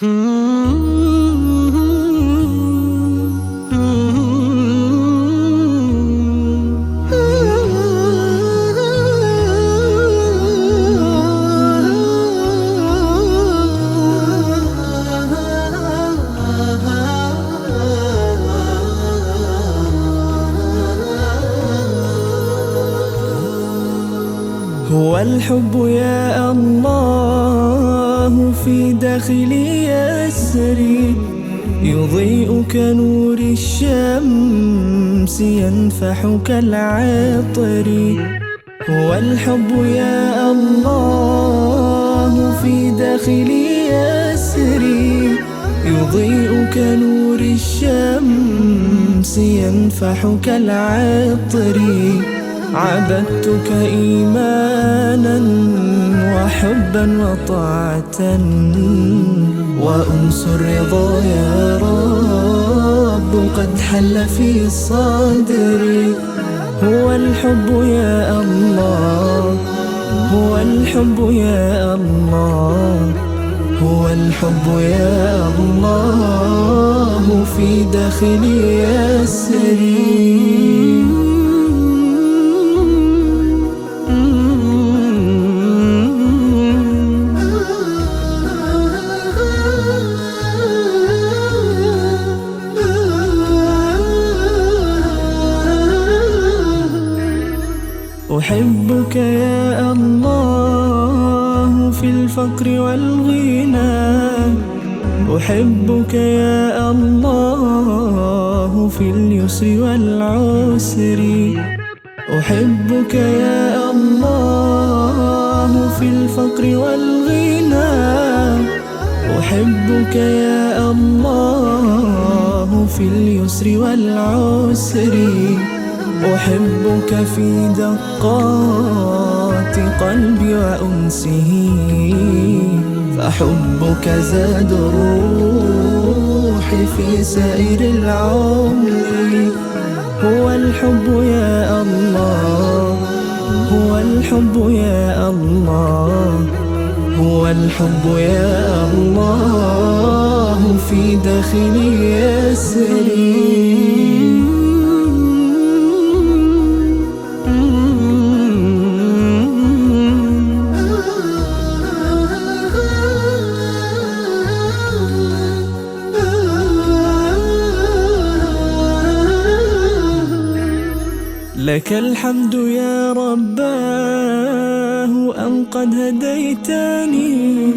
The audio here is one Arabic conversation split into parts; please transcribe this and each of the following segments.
Hmm. هو الحب يا الله في داخلي يسري يضيء كنور الشمس ينفح كالعطر هو الحب يا الله في داخلي يسري يضيء كنور الشمس ينفح كالعطر عبدتك إيمانا وحبا وطاعة وأنس الرضا يا رب قد حل في صدري. هو الحب يا الله هو الحب يا الله هو الحب يا الله في داخلي يسري. أحبك يا الله في الفقر والغنى. أحبك يا الله في اليسر والعسر. أحبك يا الله في الفقر والغنى. أحبك يا الله في اليسر والعسر. أحبك في دقات قلبي وأنسه فحبك زاد الروح في سائر العمر. هو الحب يا الله هو الحب يا الله هو الحب يا الله في داخلي يسري. لك الحمد يا رباه أن قد هديتني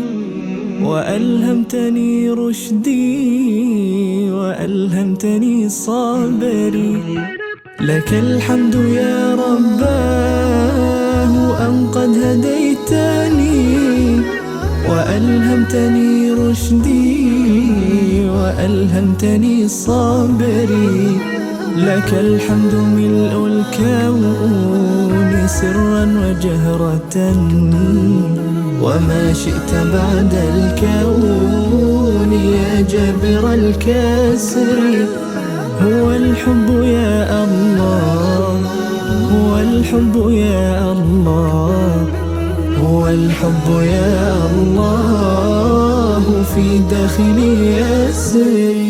وألهمتني رشدي وألهمتني صبري لك الحمد يا رباه أن قد هديتني وألهمتني رشدي وألهمتني صبري لك الحمد ملء الكون سرا وجهرة. وما شئت بعد الكون يا جابر الكسر. هو الحب يا الله هو الحب يا الله هو الحب يا الله في داخلي يسري.